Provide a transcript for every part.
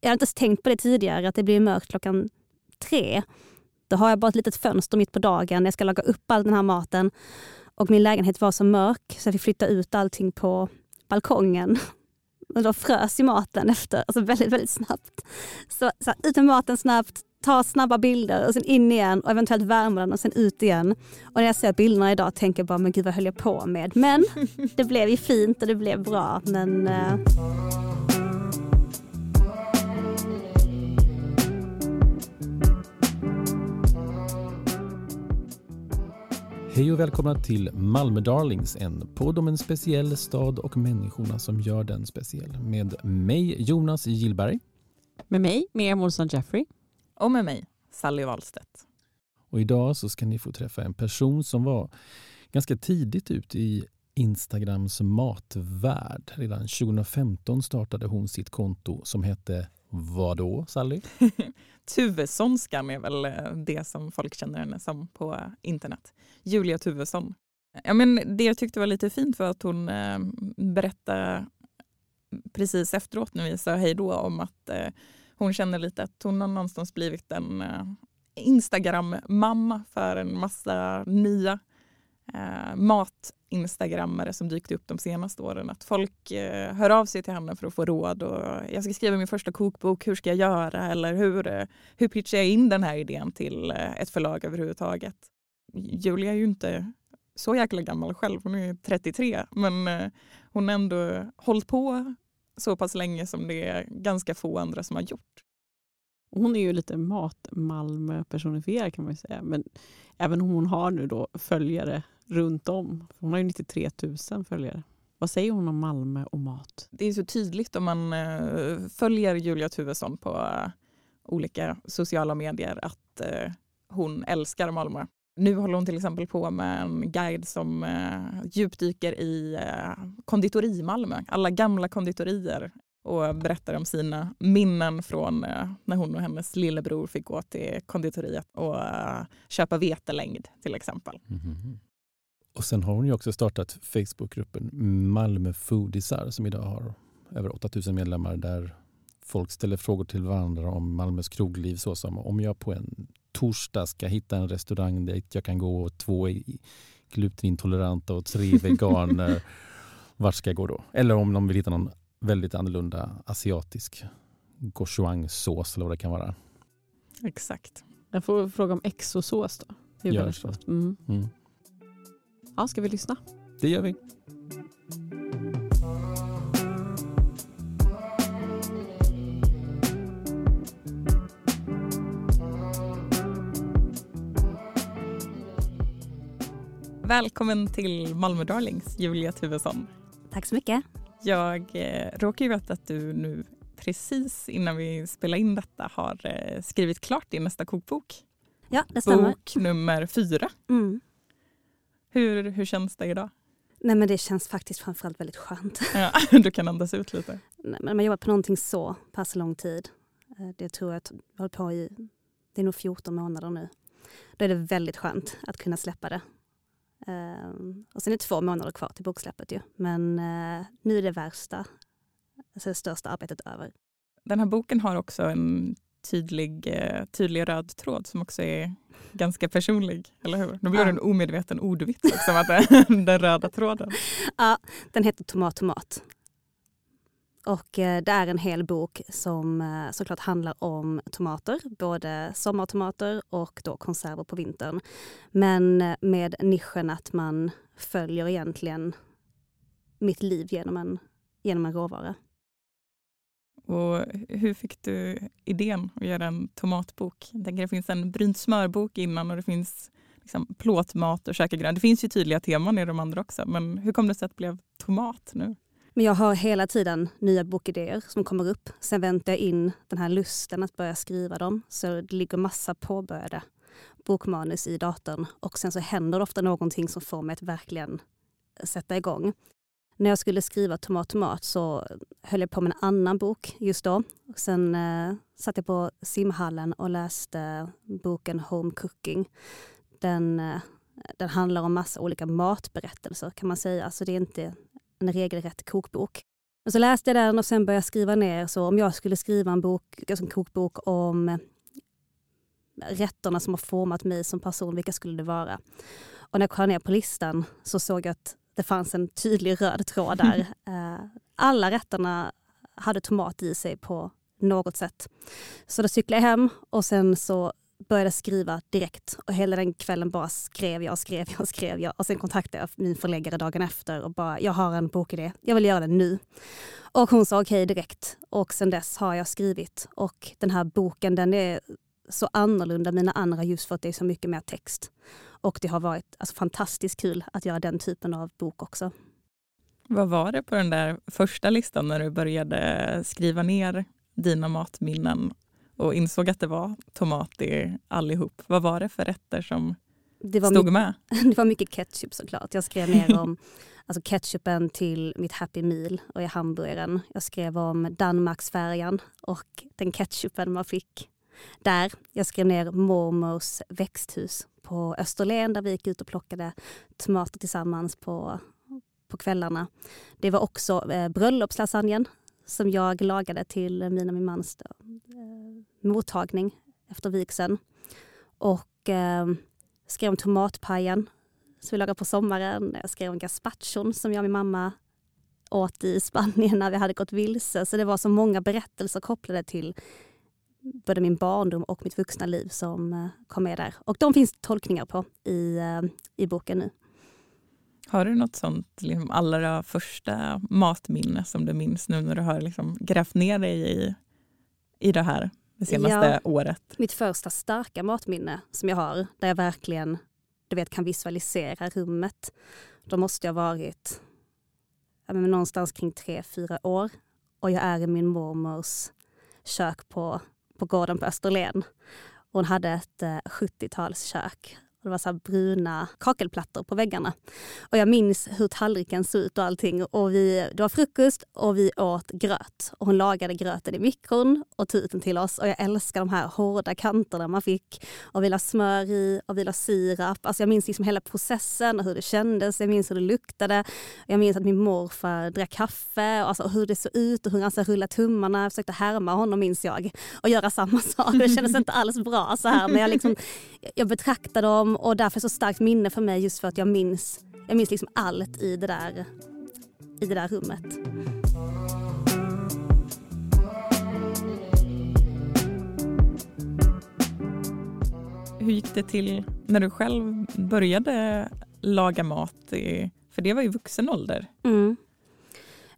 Jag har inte ens tänkt på det tidigare, att det blir mörkt klockan tre. Då har jag bara ett litet fönster mitt på dagen. Jag ska laga upp all den här maten. Och min lägenhet var så mörk så jag fick flytta ut allting på balkongen. Och då frös ju maten efter, alltså väldigt, väldigt snabbt. Så, så ut med maten snabbt, ta snabba bilder och sen in igen och eventuellt värma den och sen ut igen. Och när jag ser bilderna idag tänker jag bara, men gud vad höll jag på med? Men det blev ju fint och det blev bra. Men, uh... Hej och välkomna till Malmö Darlings, en podd om en speciell stad och människorna som gör den speciell. Med mig Jonas Gillberg. Med mig Miriam Olsson Jeffrey. Och med mig Sally Wahlstedt. Och idag så ska ni få träffa en person som var ganska tidigt ut i Instagrams matvärld. Redan 2015 startade hon sitt konto som hette Vadå, Sally? Tuvessonskan är väl eh, det som folk känner henne som på internet. Julia Tuvesson. Ja, men det jag tyckte var lite fint var att hon eh, berättade precis efteråt när vi sa hej då om att eh, hon känner lite att hon har någonstans blivit en eh, Instagram-mamma för en massa nya eh, mat-instagrammare som dykt upp de senaste åren. Att folk eh, hör av sig till henne för att få råd. Och jag ska skriva min första kokbok, hur ska jag göra? Eller hur, eh, hur pitchar jag in den här idén till eh, ett förlag överhuvudtaget? Julia är ju inte så jäkla gammal själv, hon är 33. Men eh, hon har ändå hållit på så pass länge som det är ganska få andra som har gjort. Hon är ju lite mat-Malmö personifierad kan man säga. Men även om hon har nu då följare runt om. Hon har ju 93 000 följare. Vad säger hon om Malmö och mat? Det är så tydligt om man eh, följer Julia Tuvesson på eh, olika sociala medier att eh, hon älskar Malmö. Nu håller hon till exempel på med en guide som djupdyker i konditori Malmö. Alla gamla konditorier och berättar om sina minnen från när hon och hennes lillebror fick gå till konditoriet och köpa vetelängd till exempel. Mm -hmm. Och sen har hon ju också startat Facebookgruppen Malmö Foodisar som idag har över 8000 medlemmar där folk ställer frågor till varandra om Malmös krogliv såsom om jag på en torsdag ska hitta en restaurang dit jag kan gå två glutenintoleranta och tre veganer. Vart ska jag gå då? Eller om de vill hitta någon väldigt annorlunda asiatisk gochujang-sås eller vad det kan vara. Exakt. Jag får fråga om exosås då. Det är Gör så. Mm. Mm. Ja, ska vi lyssna? Det gör vi. Välkommen till Malmö Darlings, Julia Tuvesson. Tack så mycket. Jag eh, råkar ju veta att du nu precis innan vi spelar in detta har eh, skrivit klart din nästa kokbok. Ja, det stämmer. Bok nummer fyra. Mm. Hur, hur känns det idag? Nej men det känns faktiskt framförallt väldigt skönt. Ja, du kan andas ut lite. Nej, men man jobbar på någonting så pass lång tid. Eh, det tror jag att jag håller på i, det är nog 14 månader nu. Då är det väldigt skönt att kunna släppa det. Um, och sen är det två månader kvar till boksläppet ju. Men uh, nu är det värsta, alltså det största arbetet över. Den här boken har också en tydlig, eh, tydlig röd tråd som också är ganska personlig, eller hur? Nu blir det en omedveten ordvits också, att det, den röda tråden. Ja, den heter Tomat tomat. Och eh, det är en hel bok som eh, såklart handlar om tomater, både sommartomater och då konserver på vintern. Men med nischen att man följer egentligen mitt liv genom en, genom en råvara. Och hur fick du idén att göra en tomatbok? Jag tänker det finns en brynt smörbok innan och det finns liksom plåtmat och käka grönt. Det finns ju tydliga teman i de andra också, men hur kom det sig att det blev tomat nu? Men jag har hela tiden nya bokidéer som kommer upp. Sen väntar jag in den här lusten att börja skriva dem. Så det ligger massa påbörjade bokmanus i datorn och sen så händer det ofta någonting som får mig att verkligen sätta igång. När jag skulle skriva Tomat Tomat så höll jag på med en annan bok just då. Och sen eh, satt jag på simhallen och läste boken Home Cooking. Den, eh, den handlar om massa olika matberättelser kan man säga. Så det är inte en regelrätt kokbok. Men så läste jag den och sen började jag skriva ner. Så om jag skulle skriva en bok, alltså en kokbok om rätterna som har format mig som person, vilka skulle det vara? Och när jag kollade ner på listan så såg jag att det fanns en tydlig röd tråd där. Eh, alla rätterna hade tomat i sig på något sätt. Så då cyklade jag hem och sen så började skriva direkt. Och hela den kvällen bara skrev jag, skrev jag, skrev jag. Och sen kontaktade jag min förläggare dagen efter och bara, jag har en bokidé, jag vill göra den nu. Och hon sa okej okay, direkt. Och sen dess har jag skrivit. Och den här boken den är så annorlunda mina andra just för att det är så mycket mer text. Och det har varit alltså, fantastiskt kul att göra den typen av bok också. Vad var det på den där första listan när du började skriva ner dina matminnen och insåg att det var tomat i allihop? Vad var det för rätter som stod med? Det var mycket ketchup såklart. Jag skrev ner om alltså ketchupen till mitt Happy Meal och i hamburgaren. Jag skrev om Danmarksfärjan och den ketchupen man fick där. Jag skrev ner mormors växthus på Österlen där vi gick ut och plockade tomater tillsammans på, på kvällarna. Det var också eh, bröllopslasagnen som jag lagade till min och min mans eh, mottagning efter vigseln. Och eh, skrev om tomatpajen som vi lagade på sommaren. Jag skrev om gazpachon som jag och min mamma åt i Spanien när vi hade gått vilse. Så det var så många berättelser kopplade till både min barndom och mitt vuxna liv som eh, kom med där. Och de finns tolkningar på i, eh, i boken nu. Har du något sånt liksom, allra första matminne som du minns nu när du har liksom grävt ner dig i, i det här det senaste ja, året? Mitt första starka matminne som jag har, där jag verkligen du vet, kan visualisera rummet. Då måste jag ha varit ja, någonstans kring tre, fyra år. Och jag är i min mormors kök på på gården på Österlen. Hon hade ett eh, 70-talskök det var så bruna kakelplattor på väggarna. Och jag minns hur tallriken såg ut och allting. Och vi, det var frukost och vi åt gröt. Och hon lagade gröten i mikron och tog ut den till oss. Och jag älskar de här hårda kanterna man fick. Och vi la smör i och vi la sirap. Alltså jag minns liksom hela processen och hur det kändes. Jag minns hur det luktade. Jag minns att min morfar drack kaffe. Och alltså hur det såg ut och hur han så rullade tummarna. Jag försökte härma honom minns jag. Och göra samma sak. Det kändes inte alls bra så här. Men jag, liksom, jag betraktade dem och därför så starkt minne för mig just för att jag minns, jag minns liksom allt i det där, i det där rummet. Hur gick det till när du själv började laga mat? För det var ju vuxen ålder. Mm.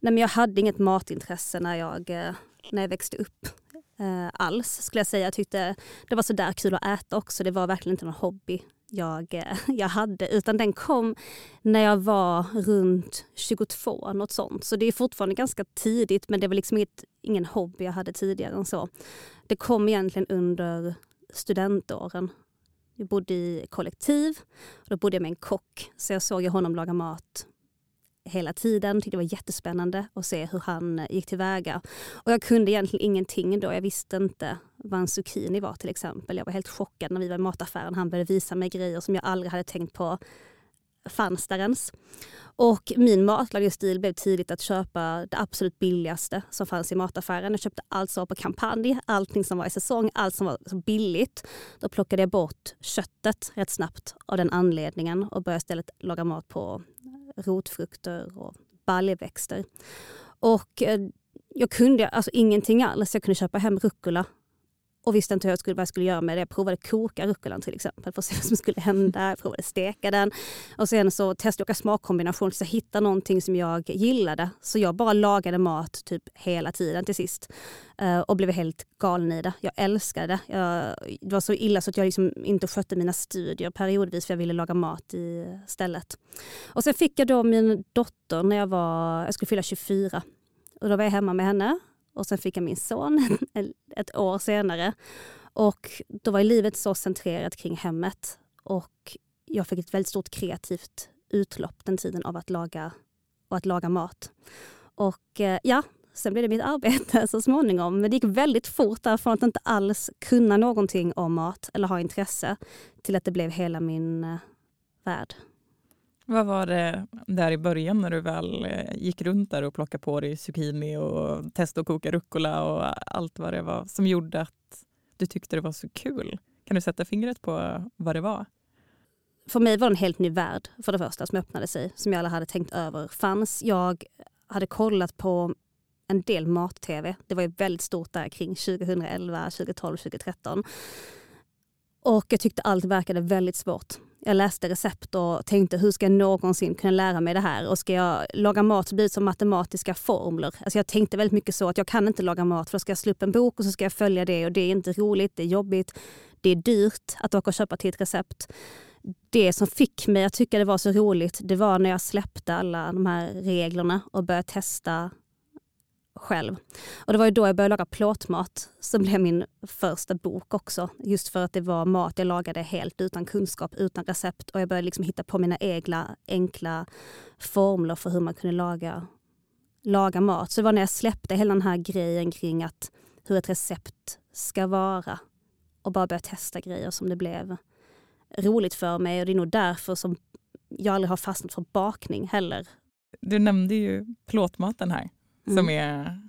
Nej, men jag hade inget matintresse när jag, eh, när jag växte upp eh, alls skulle jag säga. Jag tyckte det var så där kul att äta också. Det var verkligen inte någon hobby jag, eh, jag hade utan den kom när jag var runt 22, något sånt. Så det är fortfarande ganska tidigt men det var liksom inget, ingen hobby jag hade tidigare än så. Det kom egentligen under studentåren. Jag bodde i kollektiv och då bodde jag med en kock så jag såg honom laga mat hela tiden. Tyckte det var jättespännande att se hur han eh, gick tillväga. Och jag kunde egentligen ingenting då. Jag visste inte vad en zucchini var till exempel. Jag var helt chockad när vi var i mataffären. Han började visa mig grejer som jag aldrig hade tänkt på fanns där ens. Och min matlagningsstil blev tidigt att köpa det absolut billigaste som fanns i mataffären. Jag köpte allt som var på kampanj, allting som var i säsong, allt som var så billigt. Då plockade jag bort köttet rätt snabbt av den anledningen och började istället laga mat på rotfrukter och baljväxter. Och eh, jag kunde alltså ingenting alls. Jag kunde köpa hem rucola och visste inte hur jag skulle, vad jag skulle göra med det. Jag provade koka rucolan till exempel för att se vad som skulle hända. Jag provade steka den. Och sen så testade jag smakkombinationer tills jag hittade någonting som jag gillade. Så jag bara lagade mat typ hela tiden till sist. Uh, och blev helt galen i det. Jag älskade det. Jag, det var så illa så att jag liksom inte skötte mina studier periodvis för jag ville laga mat i stället. Och sen fick jag då min dotter när jag, var, jag skulle fylla 24. Och då var jag hemma med henne och sen fick jag min son ett år senare. Och då var livet så centrerat kring hemmet. Och jag fick ett väldigt stort kreativt utlopp den tiden av att laga, och att laga mat. Och eh, ja, sen blev det mitt arbete så småningom. Men det gick väldigt fort där från att inte alls kunna någonting om mat eller ha intresse till att det blev hela min eh, värld. Vad var det där i början när du väl eh, gick runt där och plockade på dig zucchini och testade att koka rucola och allt vad det var som gjorde att du tyckte det var så kul? Kan du sätta fingret på vad det var? För mig var det en helt ny värld för det första som öppnade sig, som jag aldrig hade tänkt över fanns. Jag hade kollat på en del mat-tv. Det var ju väldigt stort där kring 2011, 2012, 2013. Och jag tyckte allt verkade väldigt svårt. Jag läste recept och tänkte hur ska jag någonsin kunna lära mig det här? Och ska jag laga mat så blir det som matematiska formler. Alltså jag tänkte väldigt mycket så att jag kan inte laga mat för då ska jag slå upp en bok och så ska jag följa det och det är inte roligt, det är jobbigt, det är dyrt att åka och köpa till ett recept. Det som fick mig att tycka det var så roligt det var när jag släppte alla de här reglerna och började testa själv. Och det var ju då jag började laga plåtmat som blev min första bok också. Just för att det var mat jag lagade helt utan kunskap, utan recept och jag började liksom hitta på mina egna enkla formler för hur man kunde laga, laga mat. Så det var när jag släppte hela den här grejen kring att hur ett recept ska vara och bara började testa grejer som det blev roligt för mig och det är nog därför som jag aldrig har fastnat för bakning heller. Du nämnde ju plåtmaten här Mm. som är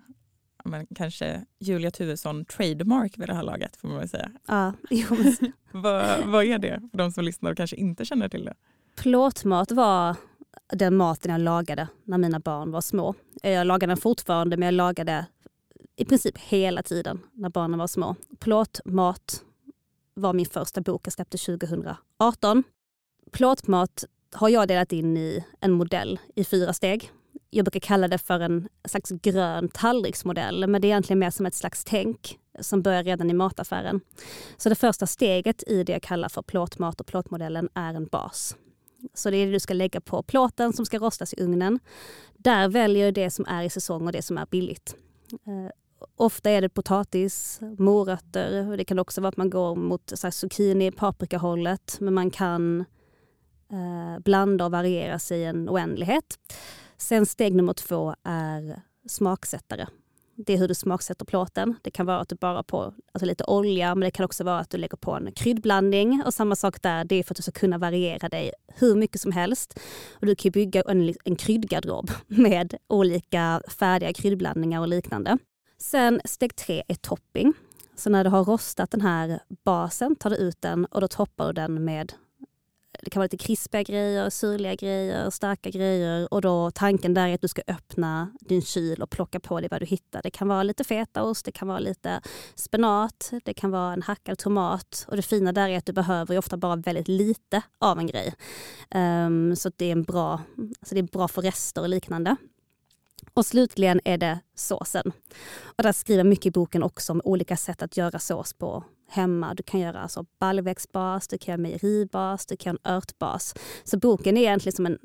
ja, men, kanske Julia Tuvesson trademark vid det här laget får man väl säga. Ja, vad, vad är det för de som lyssnar och kanske inte känner till det? Plåtmat var den maten jag lagade när mina barn var små. Jag lagar den fortfarande men jag lagade i princip hela tiden när barnen var små. Plåtmat var min första bok jag släppte 2018. Plåtmat har jag delat in i en modell i fyra steg. Jag brukar kalla det för en slags grön tallriksmodell men det är egentligen mer som ett slags tänk som börjar redan i mataffären. Så det första steget i det jag kallar för plåtmat och plåtmodellen är en bas. Så det är det du ska lägga på plåten som ska rostas i ugnen. Där väljer du det som är i säsong och det som är billigt. Eh, ofta är det potatis, morötter. Det kan också vara att man går mot så här, zucchini, paprikahållet. Men man kan eh, blanda och variera sig i en oändlighet. Sen steg nummer två är smaksättare. Det är hur du smaksätter plåten. Det kan vara att du bara på alltså lite olja, men det kan också vara att du lägger på en kryddblandning. Och samma sak där, det är för att du ska kunna variera dig hur mycket som helst. Och du kan bygga en, en kryddgarderob med olika färdiga kryddblandningar och liknande. Sen steg tre är topping. Så när du har rostat den här basen tar du ut den och då toppar du den med det kan vara lite krispiga grejer, syrliga grejer, starka grejer och då tanken där är att du ska öppna din kyl och plocka på dig vad du hittar. Det kan vara lite fetaost, det kan vara lite spenat, det kan vara en hackad tomat och det fina där är att du behöver ofta bara väldigt lite av en grej. Um, så det är, en bra, alltså det är bra för rester och liknande. Och slutligen är det såsen. Och där skriver mycket i boken också om olika sätt att göra sås på hemma. Du kan göra alltså baljväxtbas, du kan göra mejeribas, du kan göra en örtbas. Så boken är egentligen som en,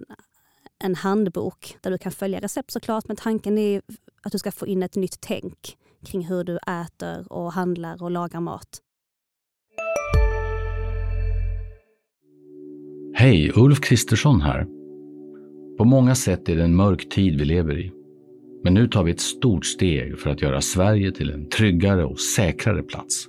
en handbok där du kan följa recept såklart, men tanken är att du ska få in ett nytt tänk kring hur du äter och handlar och lagar mat. Hej, Ulf Kristersson här. På många sätt är det en mörk tid vi lever i. Men nu tar vi ett stort steg för att göra Sverige till en tryggare och säkrare plats.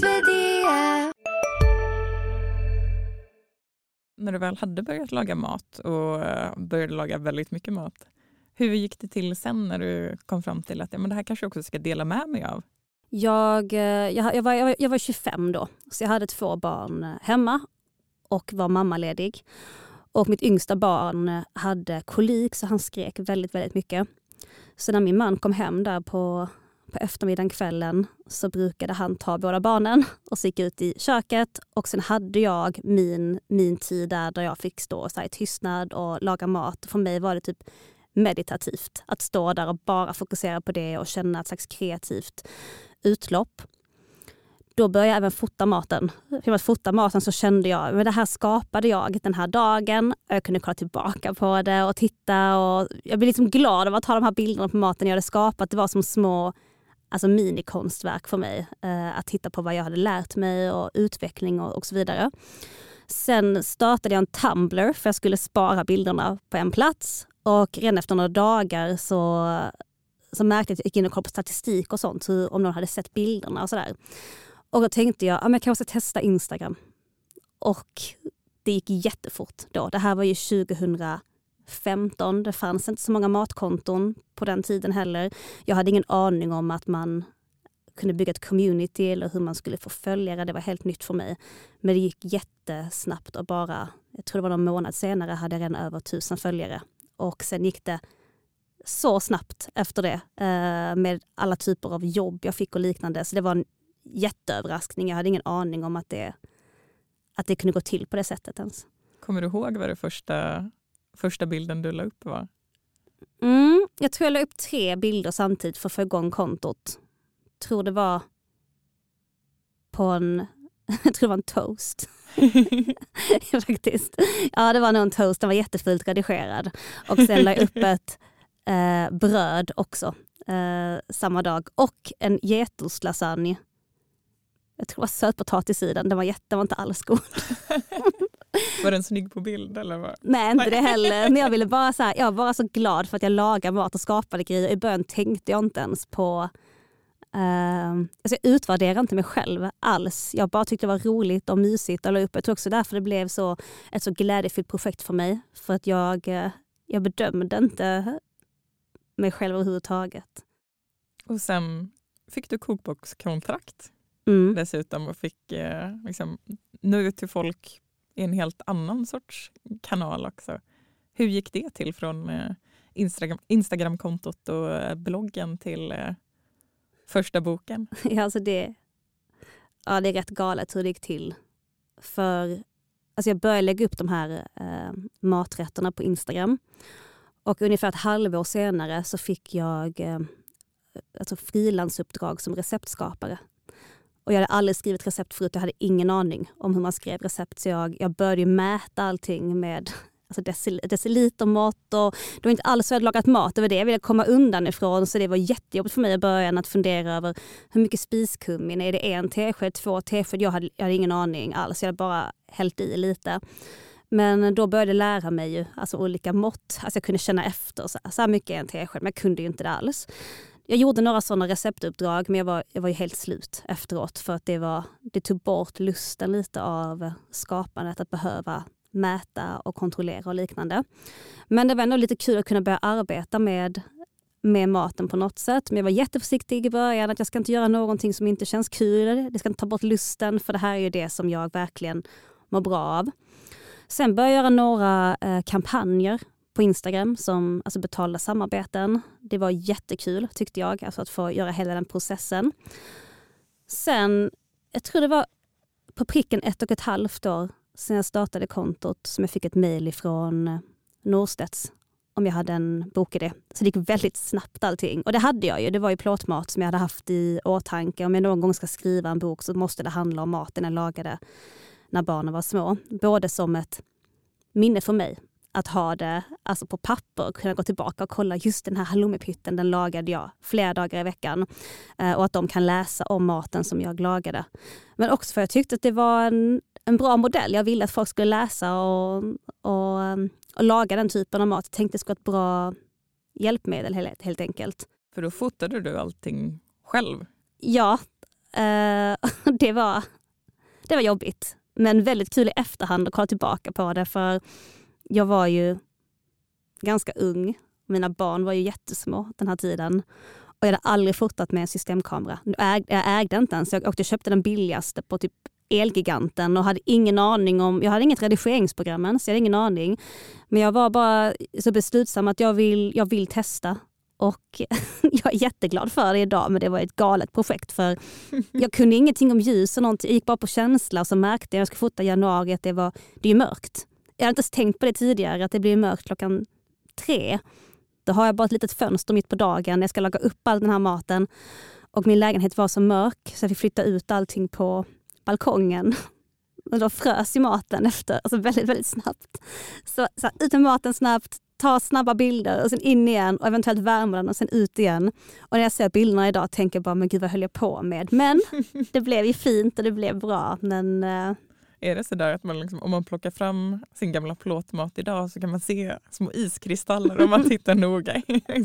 När du väl hade börjat laga mat och eh, började laga väldigt mycket mat, hur gick det till sen när du kom fram till att ja, men det här kanske jag också ska dela med mig av? Jag, eh, jag, jag, var, jag, var, 25 då, så jag hade två barn eh, hemma och var mammaledig. Och mitt yngsta barn hade kolik så han skrek väldigt, väldigt mycket. Så när min man kom hem där på, på eftermiddagen, kvällen, så brukade han ta båda barnen och så gick ut i köket. Och sen hade jag min, min tid där, där jag fick stå så här, i tystnad och laga mat. För mig var det typ meditativt att stå där och bara fokusera på det och känna ett slags kreativt utlopp. Då började jag även fota maten. Genom att fota maten så kände jag att det här skapade jag den här dagen. Jag kunde kolla tillbaka på det och titta. Och jag blev liksom glad av att ha de här bilderna på maten jag hade skapat. Det var som små alltså minikonstverk för mig. Eh, att titta på vad jag hade lärt mig och utveckling och, och så vidare. Sen startade jag en Tumblr för jag skulle spara bilderna på en plats och redan efter några dagar så, så märkte jag att jag gick in och kollade på statistik och sånt, hur, om någon hade sett bilderna och sådär. Och då tänkte jag, att jag kanske ska testa Instagram. Och det gick jättefort då. Det här var ju 15. Det fanns inte så många matkonton på den tiden heller. Jag hade ingen aning om att man kunde bygga ett community eller hur man skulle få följare. Det var helt nytt för mig. Men det gick jättesnabbt och bara, jag tror det var någon månad senare hade jag redan över tusen följare. Och sen gick det så snabbt efter det eh, med alla typer av jobb jag fick och liknande. Så det var en jätteöverraskning. Jag hade ingen aning om att det, att det kunde gå till på det sättet ens. Kommer du ihåg vad det första, första bilden du la upp var? Mm, jag tror jag la upp tre bilder samtidigt för att få igång kontot. Tror det var på en, jag tror det var en toast. Faktiskt. Ja, det var nog en toast. Den var jättefult redigerad. Och sen la jag upp ett eh, bröd också eh, samma dag. Och en getostlasagne. Jag tror det var sötpotatis i den. Den var, jätte, den var inte alls god. var den snygg på bild? Eller vad? Nej, inte det heller. Men jag, ville bara så här, jag var bara så glad för att jag lagade mat och skapade grejer. I början tänkte jag inte ens på Uh, alltså jag utvärderar inte mig själv alls. Jag bara tyckte det var roligt och mysigt att la upp. Jag tror också därför det blev så, ett så glädjefyllt projekt för mig. För att jag, uh, jag bedömde inte mig själv överhuvudtaget. Och sen fick du kokbokskontrakt mm. dessutom och fick uh, liksom, nå ut till folk i en helt annan sorts kanal också. Hur gick det till från eh, Instagram, Instagramkontot och eh, bloggen till eh, första boken? Ja, alltså det, ja, det är rätt galet hur det gick till. För alltså jag började lägga upp de här eh, maträtterna på Instagram. Och ungefär ett halvår senare så fick jag eh, alltså frilansuppdrag som receptskapare. Och jag hade aldrig skrivit recept förut, jag hade ingen aning om hur man skrev recept. Så jag, jag började mäta allting med alltså decil decilitermått och det var inte alls så jag hade lagat mat. Det var det jag ville komma undan ifrån. Så det var jättejobbigt för mig i början att fundera över hur mycket spiskummin, är det en tesked, två tesked? Jag hade, jag hade ingen aning alls. Jag hade bara hällt i lite. Men då började jag lära mig ju, alltså olika mått. Alltså jag kunde känna efter. Så här, så här mycket är en tesked, men jag kunde ju inte det alls. Jag gjorde några sådana receptuppdrag men jag var, jag var ju helt slut efteråt för att det, var, det tog bort lusten lite av skapandet att behöva mäta och kontrollera och liknande. Men det var ändå lite kul att kunna börja arbeta med, med maten på något sätt. Men jag var jätteförsiktig i början att jag ska inte göra någonting som inte känns kul. Det ska inte ta bort lusten för det här är ju det som jag verkligen mår bra av. Sen började jag göra några eh, kampanjer på Instagram som alltså betalda samarbeten. Det var jättekul tyckte jag, alltså att få göra hela den processen. Sen, jag tror det var på pricken ett och ett halvt år sen jag startade kontot som jag fick ett mejl ifrån eh, Norstedts om jag hade en bokidé. Så det gick väldigt snabbt allting. Och det hade jag ju. Det var ju plåtmat som jag hade haft i åtanke. Om jag någon gång ska skriva en bok så måste det handla om maten jag lagade när barnen var små. Både som ett minne för mig att ha det alltså på papper och kunna gå tillbaka och kolla just den här halloumipytten, den lagade jag flera dagar i veckan. Eh, och att de kan läsa om maten som jag lagade. Men också för att jag tyckte att det var en, en bra modell. Jag ville att folk skulle läsa och, och, och laga den typen av mat. Jag tänkte det skulle vara ett bra hjälpmedel helt, helt enkelt. För då fotade du allting själv? Ja, eh, det, var, det var jobbigt. Men väldigt kul i efterhand att kolla tillbaka på det. För jag var ju ganska ung. Mina barn var ju jättesmå den här tiden. Och jag hade aldrig fotat med en systemkamera. Jag ägde inte ens. Jag åkte och köpte den billigaste på typ Elgiganten och hade ingen aning om, jag hade inget redigeringsprogram ens, jag hade ingen aning. Men jag var bara så beslutsam att jag vill, jag vill testa. Och jag är jätteglad för det idag, men det var ett galet projekt. För Jag kunde ingenting om ljus och någonting. Jag gick bara på känsla och så märkte jag när jag skulle fota i januari att det, var, det är mörkt. Jag hade inte ens tänkt på det tidigare, att det blir mörkt klockan tre. Då har jag bara ett litet fönster mitt på dagen. Jag ska laga upp all den här maten. Och min lägenhet var så mörk så jag fick flytta ut allting på balkongen. Och då frös ju maten efter, alltså väldigt, väldigt snabbt. Så, så ut med maten snabbt, ta snabba bilder och sen in igen och eventuellt värma den och sen ut igen. Och när jag ser bilderna idag tänker jag bara, men gud vad höll jag på med? Men det blev ju fint och det blev bra. Men eh, Är det så där att man liksom, om man plockar fram sin gamla plåtmat idag så kan man se små iskristaller om man tittar noga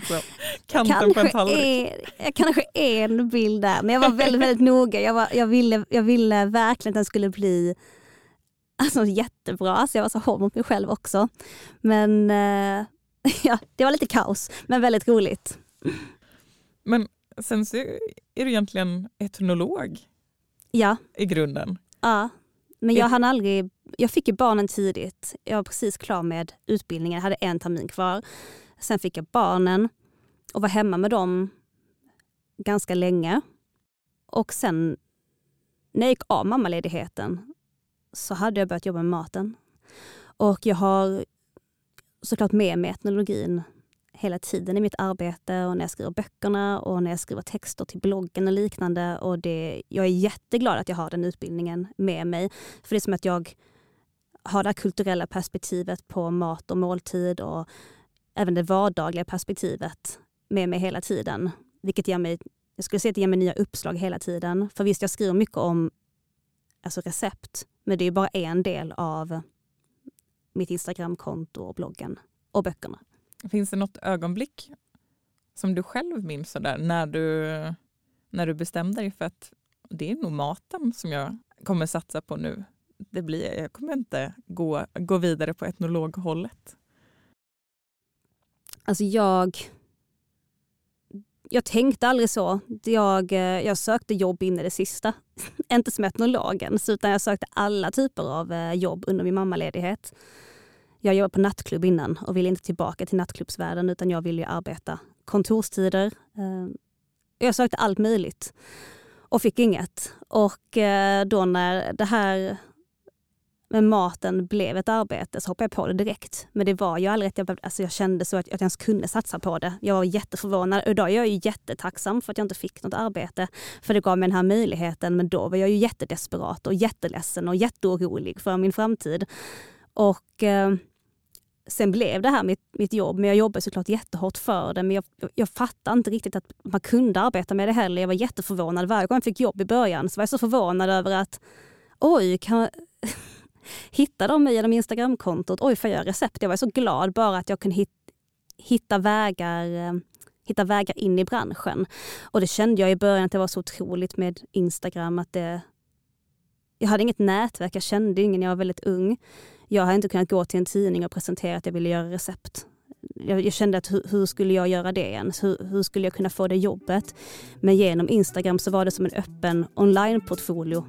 så, kanten på en tallrik? är, kanske en bild där, men jag var väldigt, väldigt noga. Jag, var, jag, ville, jag ville verkligen att den skulle bli alltså, jättebra, så jag var så hård mot mig själv också. Men eh, ja, det var lite kaos, men väldigt roligt. Men sen så är du egentligen etnolog Ja, i grunden. ja. Men jag hann aldrig, jag fick ju barnen tidigt. Jag var precis klar med utbildningen, hade en termin kvar. Sen fick jag barnen och var hemma med dem ganska länge. Och sen när jag gick av mammaledigheten så hade jag börjat jobba med maten. Och jag har såklart med mig etnologin hela tiden i mitt arbete och när jag skriver böckerna och när jag skriver texter till bloggen och liknande. Och det, jag är jätteglad att jag har den utbildningen med mig. För det är som att jag har det här kulturella perspektivet på mat och måltid och även det vardagliga perspektivet med mig hela tiden. Vilket ger mig, jag skulle säga att det ger mig nya uppslag hela tiden. För visst, jag skriver mycket om alltså recept, men det är bara en del av mitt Instagramkonto och bloggen och böckerna. Finns det något ögonblick som du själv minns sådär när, du, när du bestämde dig för att det är nog maten som jag kommer satsa på nu? Det blir, jag kommer inte gå, gå vidare på etnologhållet. Alltså jag... Jag tänkte aldrig så. Jag, eh, jag sökte jobb in i det sista. Inte som etnologen, utan jag sökte alla typer av eh, jobb under min mammaledighet. Jag jobbade på nattklubb innan och ville inte tillbaka till nattklubbsvärlden utan jag ville ju arbeta kontorstider. Ehm, jag sökte allt möjligt och fick inget. Och eh, då när det här med maten blev ett arbete så hoppade jag på det direkt. Men det var ju aldrig att jag, alltså jag kände så att jag ens kunde satsa på det. Jag var jätteförvånad. Och idag är jag ju jättetacksam för att jag inte fick något arbete. För det gav mig den här möjligheten. Men då var jag ju jättedesperat och jätteledsen och jätteorolig för min framtid. Och eh, sen blev det här mitt, mitt jobb. Men jag jobbade såklart jättehårt för det. Men jag, jag fattade inte riktigt att man kunde arbeta med det heller. Jag var jätteförvånad. Varje gång jag fick jobb i början så var jag så förvånad över att oj, kan, hitta dem genom Instagramkontot. Oj, får jag recept? Jag var så glad bara att jag kunde hit, hitta, vägar, eh, hitta vägar in i branschen. Och det kände jag i början att det var så otroligt med Instagram. att det, Jag hade inget nätverk, jag kände ingen, jag var väldigt ung. Jag hade inte kunnat gå till en tidning och presentera att jag ville göra recept. Jag, jag kände att hur, hur, skulle jag göra det ens? Hur, hur skulle jag kunna få det jobbet? Men genom Instagram så var det som en öppen online-portfolio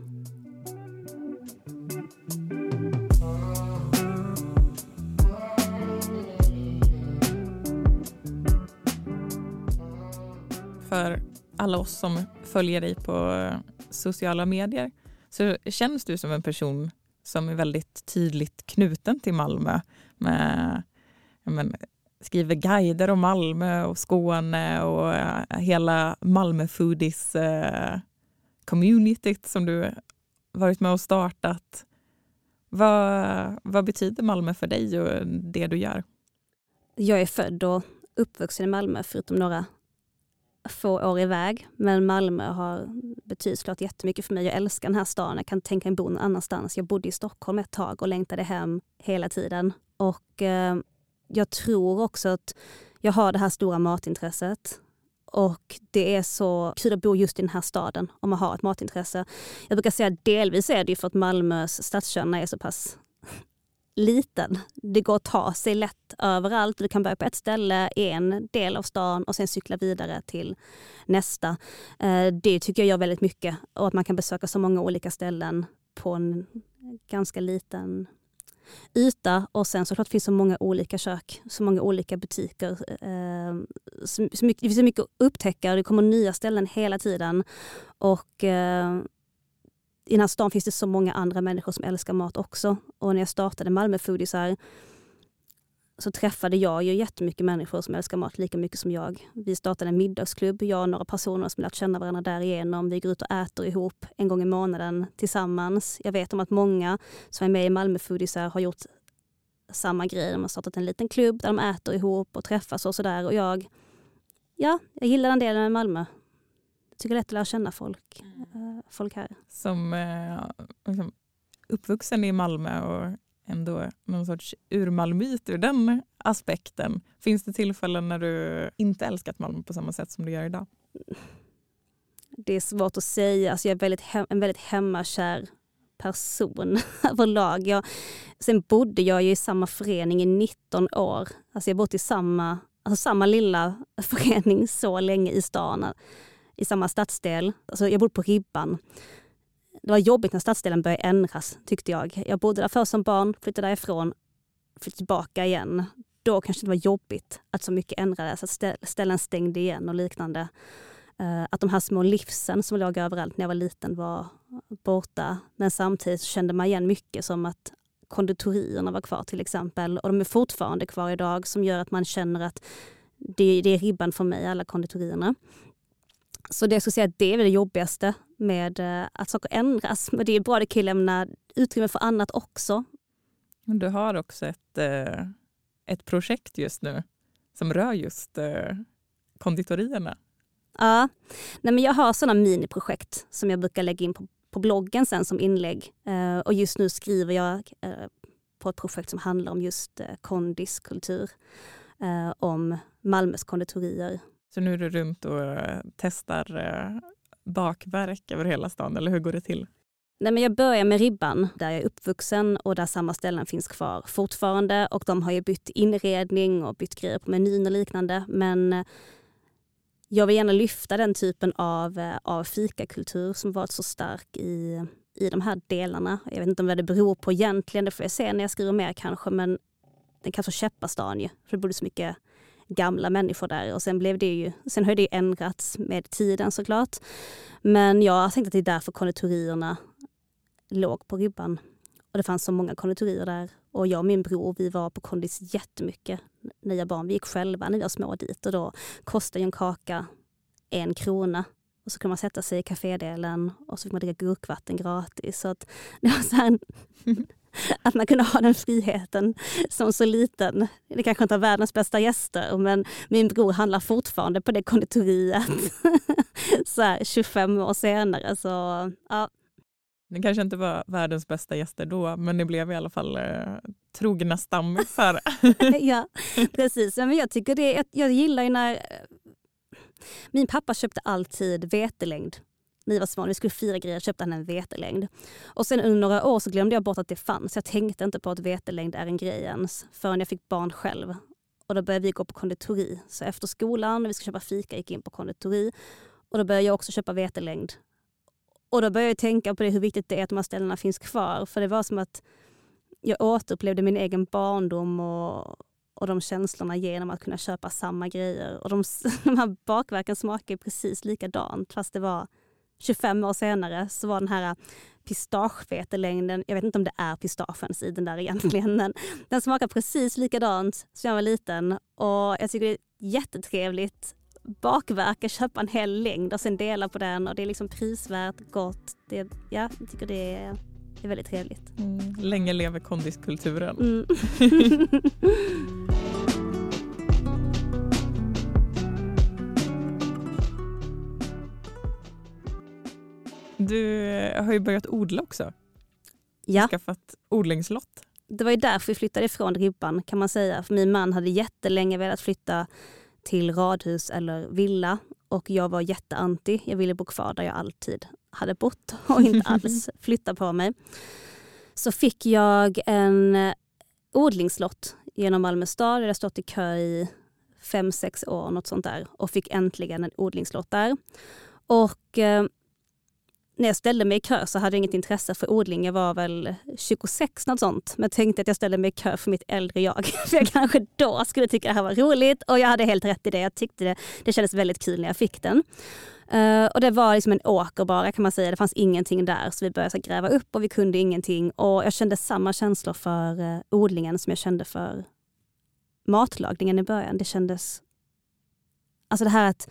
För alla oss som följer dig på eh, sociala medier så känns du som en person som är väldigt tydligt knuten till Malmö. Med, men, skriver guider om Malmö och Skåne och eh, hela Malmö foodies eh, communityt som du varit med och startat. Vad, vad betyder Malmö för dig och det du gör? Jag är född och uppvuxen i Malmö förutom några få år iväg. Men Malmö har betytt såklart jättemycket för mig. Jag älskar den här staden. Jag kan tänka mig bo någon annanstans. Jag bodde i Stockholm ett tag och längtade hem hela tiden. Och eh, jag tror också att jag har det här stora matintresset. Och det är så kul att bo just i den här staden om man har ett matintresse. Jag brukar säga att delvis är det för att Malmös stadskärna är så pass liten. Det går att ta sig lätt överallt. Du kan börja på ett ställe i en del av stan och sen cykla vidare till nästa. Eh, det tycker jag gör väldigt mycket och att man kan besöka så många olika ställen på en ganska liten yta och sen såklart finns så många olika kök, så många olika butiker. Eh, så mycket, det finns så mycket att upptäcka och det kommer nya ställen hela tiden. Och eh, i den här stan finns det så många andra människor som älskar mat också. Och när jag startade Malmö Foodiesar så träffade jag ju jättemycket människor som älskar mat lika mycket som jag. Vi startade en middagsklubb, jag och några personer som lärt känna varandra därigenom. Vi går ut och äter ihop en gång i månaden tillsammans. Jag vet om att många som är med i Malmö Foodiesar har gjort samma grej. De har startat en liten klubb där de äter ihop och träffas och sådär. Och jag, ja, jag gillar den delen med Malmö. Tycker det är lätt att lära känna folk, eh, folk här. Som eh, liksom, uppvuxen i Malmö och ändå någon sorts urmalmit ur den aspekten. Finns det tillfällen när du inte älskat Malmö på samma sätt som du gör idag? Det är svårt att säga. Alltså jag är väldigt en väldigt hemmakär person överlag. Jag, sen bodde jag ju i samma förening i 19 år. Alltså jag har bott i samma, alltså samma lilla förening så länge i stan, i samma stadsdel. Alltså jag bodde på Ribban. Det var jobbigt när stadsdelen började ändras tyckte jag. Jag bodde där först som barn, flyttade därifrån, flyttade tillbaka igen. Då kanske det var jobbigt att så mycket ändrades, att ställen stängde igen och liknande. Eh, att de här små livsen som låg överallt när jag var liten var borta. Men samtidigt kände man igen mycket som att konditorierna var kvar till exempel. Och de är fortfarande kvar idag som gör att man känner att det, det är ribban för mig, alla konditorierna. Så det jag skulle säga det är det jobbigaste med eh, att saker ändras. Men det är bra, det kan lämna utrymme för annat också. Du har också ett, eh, ett projekt just nu som rör just konditorierna. Ja, Nej, men jag har sådana miniprojekt som jag brukar lägga in på, på bloggen sen som inlägg. Och just nu skriver jag på ett projekt som handlar om just kondiskultur. Om Malmös konditorier. Så nu är du runt och eh, testar eh, bakverk över hela stan, eller hur går det till? Nej, men jag börjar med Ribban, där jag är uppvuxen och där samma ställen finns kvar fortfarande. Och de har ju bytt inredning och bytt grejer på menyn och liknande. Men eh, jag vill gärna lyfta den typen av, av fikakultur som varit så stark i, i de här delarna. Jag vet inte om vad det beror på egentligen, det får jag se när jag skriver mer kanske, men den kallas för Käppastan ju, för det bodde så mycket gamla människor där och sen blev det ju, sen har det ändrats med tiden såklart. Men jag tänkte att det är därför konditorierna låg på ribban. Och det fanns så många konditorier där. Och jag och min bror vi var på kondis jättemycket när jag barn. Vi gick själva när vi var små dit och då kostade en kaka en krona. Och så kunde man sätta sig i kafédelen och så fick man dricka gurkvatten gratis. Så att, det var så här, att man kunde ha den friheten som så liten. Det kanske inte är världens bästa gäster men min bror handlar fortfarande på det konditoriet så här, 25 år senare. Så, ja. Ni kanske inte var världens bästa gäster då, men ni blev i alla fall eh, trogna stammisar. ja, precis. Men jag, tycker det, jag, jag gillar ju när... Min pappa köpte alltid vetelängd vi var små. Vi skulle fira grejer köpte han en vetelängd. Och sen under några år så glömde jag bort att det fanns. Jag tänkte inte på att vetelängd är en grej ens förrän jag fick barn själv. Och då började vi gå på konditori. Så efter skolan, när vi skulle köpa fika, gick in på konditori. Och då började jag också köpa vetelängd och då började jag tänka på det, hur viktigt det är att de här ställena finns kvar. För det var som att jag återupplevde min egen barndom och, och de känslorna genom att kunna köpa samma grejer. Och de, de här bakverken smakar precis likadant fast det var 25 år senare så var den här pistagevetelängden, jag vet inte om det är pistagens i den där egentligen, men den smakar precis likadant som jag var liten och jag tycker det är jättetrevligt bakverk, köpa en hel längd och sen dela på den och det är liksom prisvärt, gott. Det, ja, jag tycker det är, det är väldigt trevligt. Mm. Länge lever kondiskulturen. Mm. du har ju börjat odla också. Ja. Skaffat odlingslott. Det var ju därför vi flyttade ifrån Ribban kan man säga. För min man hade jättelänge velat flytta till radhus eller villa och jag var jätteanti. Jag ville bo kvar där jag alltid hade bott och inte alls flytta på mig. Så fick jag en eh, odlingslott genom Malmö stad. Jag hade stått i kö i fem, sex år något sånt där och fick äntligen en odlingslott där. Och eh, när jag ställde mig i kö så hade jag inget intresse för odling. Jag var väl 26 något sånt. Men tänkte att jag ställde mig i kö för mitt äldre jag. För jag kanske då skulle tycka det här var roligt. Och jag hade helt rätt i det. Jag tyckte det, det kändes väldigt kul när jag fick den. Uh, och det var liksom en åker bara kan man säga. Det fanns ingenting där. Så vi började så gräva upp och vi kunde ingenting. Och jag kände samma känslor för uh, odlingen som jag kände för matlagningen i början. Det kändes... Alltså det här att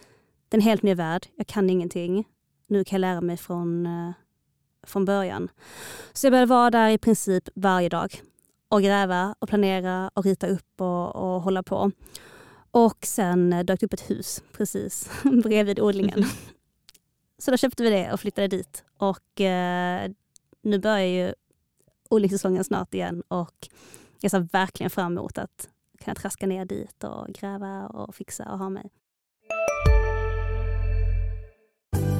det är en helt ny värld. Jag kan ingenting nu kan jag lära mig från, eh, från början. Så jag började vara där i princip varje dag och gräva och planera och rita upp och, och hålla på. Och sen dök det upp ett hus precis bredvid odlingen. Så då köpte vi det och flyttade dit. Och eh, nu börjar ju odlingssäsongen snart igen och jag ser verkligen fram emot att kunna traska ner dit och gräva och fixa och ha mig.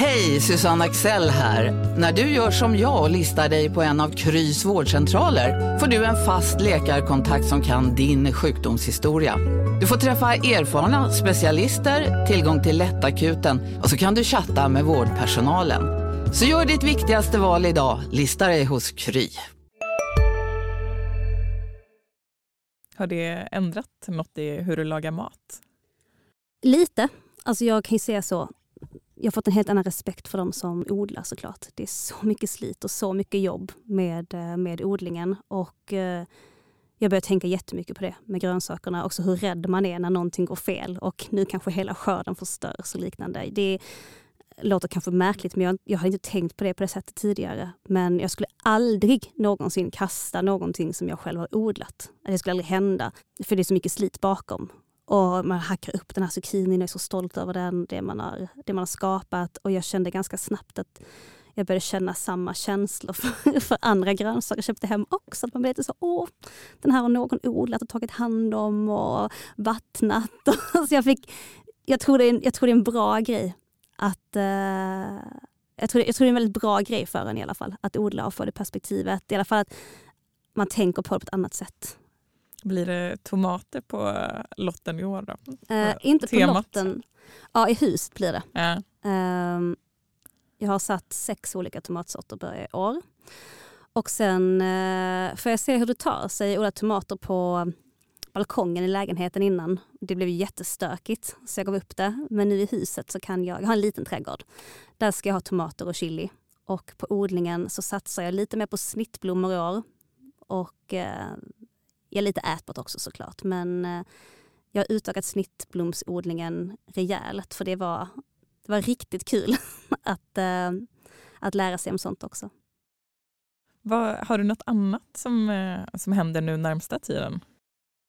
Hej, Susanne Axel här. När du gör som jag och listar dig på en av Krys vårdcentraler får du en fast läkarkontakt som kan din sjukdomshistoria. Du får träffa erfarna specialister, tillgång till lättakuten och så kan du chatta med vårdpersonalen. Så gör ditt viktigaste val idag, lista dig hos Kry. Har det ändrat något i hur du lagar mat? Lite. Alltså jag kan ju säga så. Jag har fått en helt annan respekt för de som odlar såklart. Det är så mycket slit och så mycket jobb med, eh, med odlingen. Och eh, jag börjar tänka jättemycket på det med grönsakerna. Också hur rädd man är när någonting går fel och nu kanske hela skörden förstörs och liknande. Det låter kanske märkligt men jag, jag har inte tänkt på det på det sättet tidigare. Men jag skulle aldrig någonsin kasta någonting som jag själv har odlat. Det skulle aldrig hända. För det är så mycket slit bakom. Och man hackar upp den här zucchinin och är så stolt över den, det man, har, det man har skapat. Och jag kände ganska snabbt att jag började känna samma känslor för, för andra grönsaker jag köpte hem också. Att man blev lite så, åh, den här har någon odlat och tagit hand om och vattnat. så jag, fick, jag, tror det är en, jag tror det är en bra grej att uh, jag, tror, jag tror det är en väldigt bra grej för en i alla fall, att odla och få det perspektivet. I alla fall att man tänker på det på ett annat sätt. Blir det tomater på lotten i år då? Uh, inte Temat. på lotten. Ja, i huset blir det. Ja. Uh, jag har satt sex olika tomatsorter i år. Och sen uh, får jag se hur det tar sig odla tomater på balkongen i lägenheten innan. Det blev jättestökigt så jag gav upp det. Men nu i huset så kan jag, jag har en liten trädgård. Där ska jag ha tomater och chili. Och på odlingen så satsar jag lite mer på snittblommor i år. Och eh, jag är lite ätbart också såklart. Men eh, jag har utökat snittblomsodlingen rejält för det var, det var riktigt kul att, eh, att lära sig om sånt också. Vad, har du något annat som, eh, som händer nu närmsta tiden?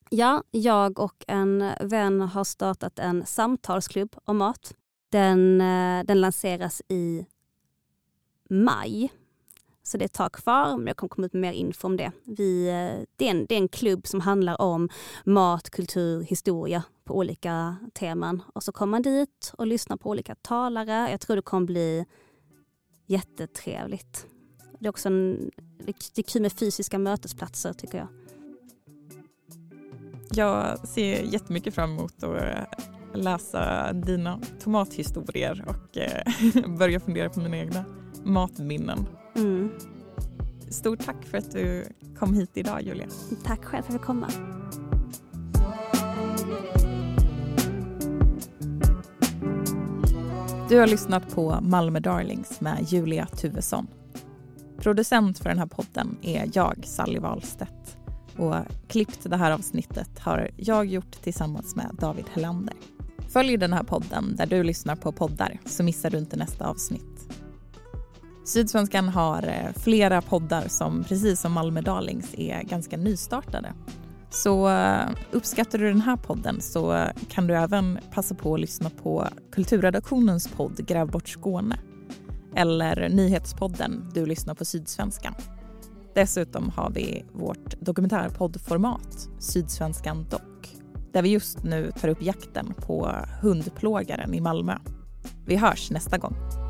Ja, jag och en vän har startat en samtalsklubb om mat. Den, den lanseras i maj. Så det är ett tag kvar, men jag kommer komma ut med mer info om det. Vi, eh, det, är en, det är en klubb som handlar om mat, kultur, historia på olika teman. Och så kommer man dit och lyssnar på olika talare. Jag tror det kommer bli jättetrevligt. Det är också en, det är kul med fysiska mötesplatser tycker jag. Jag ser jättemycket fram emot att eh, läsa dina tomathistorier och eh, börja fundera på mina egna matminnen. Mm. Stort tack för att du kom hit idag Julia. Tack själv för att jag fick komma. Du har lyssnat på Malmö Darlings med Julia Tuvesson. Producent för den här podden är jag, Sally Wahlstedt. Och klippt det här avsnittet har jag gjort tillsammans med David Hellander. Följ den här podden där du lyssnar på poddar så missar du inte nästa avsnitt. Sydsvenskan har eh, flera poddar som precis som Malmö Darlings är ganska nystartade. Så eh, uppskattar du den här podden så kan du även passa på att lyssna på Kulturredaktionens podd Gräv bort Skåne eller nyhetspodden Du lyssnar på Sydsvenskan. Dessutom har vi vårt dokumentärpoddformat Sydsvenskan Dock där vi just nu tar upp jakten på hundplågaren i Malmö. Vi hörs nästa gång.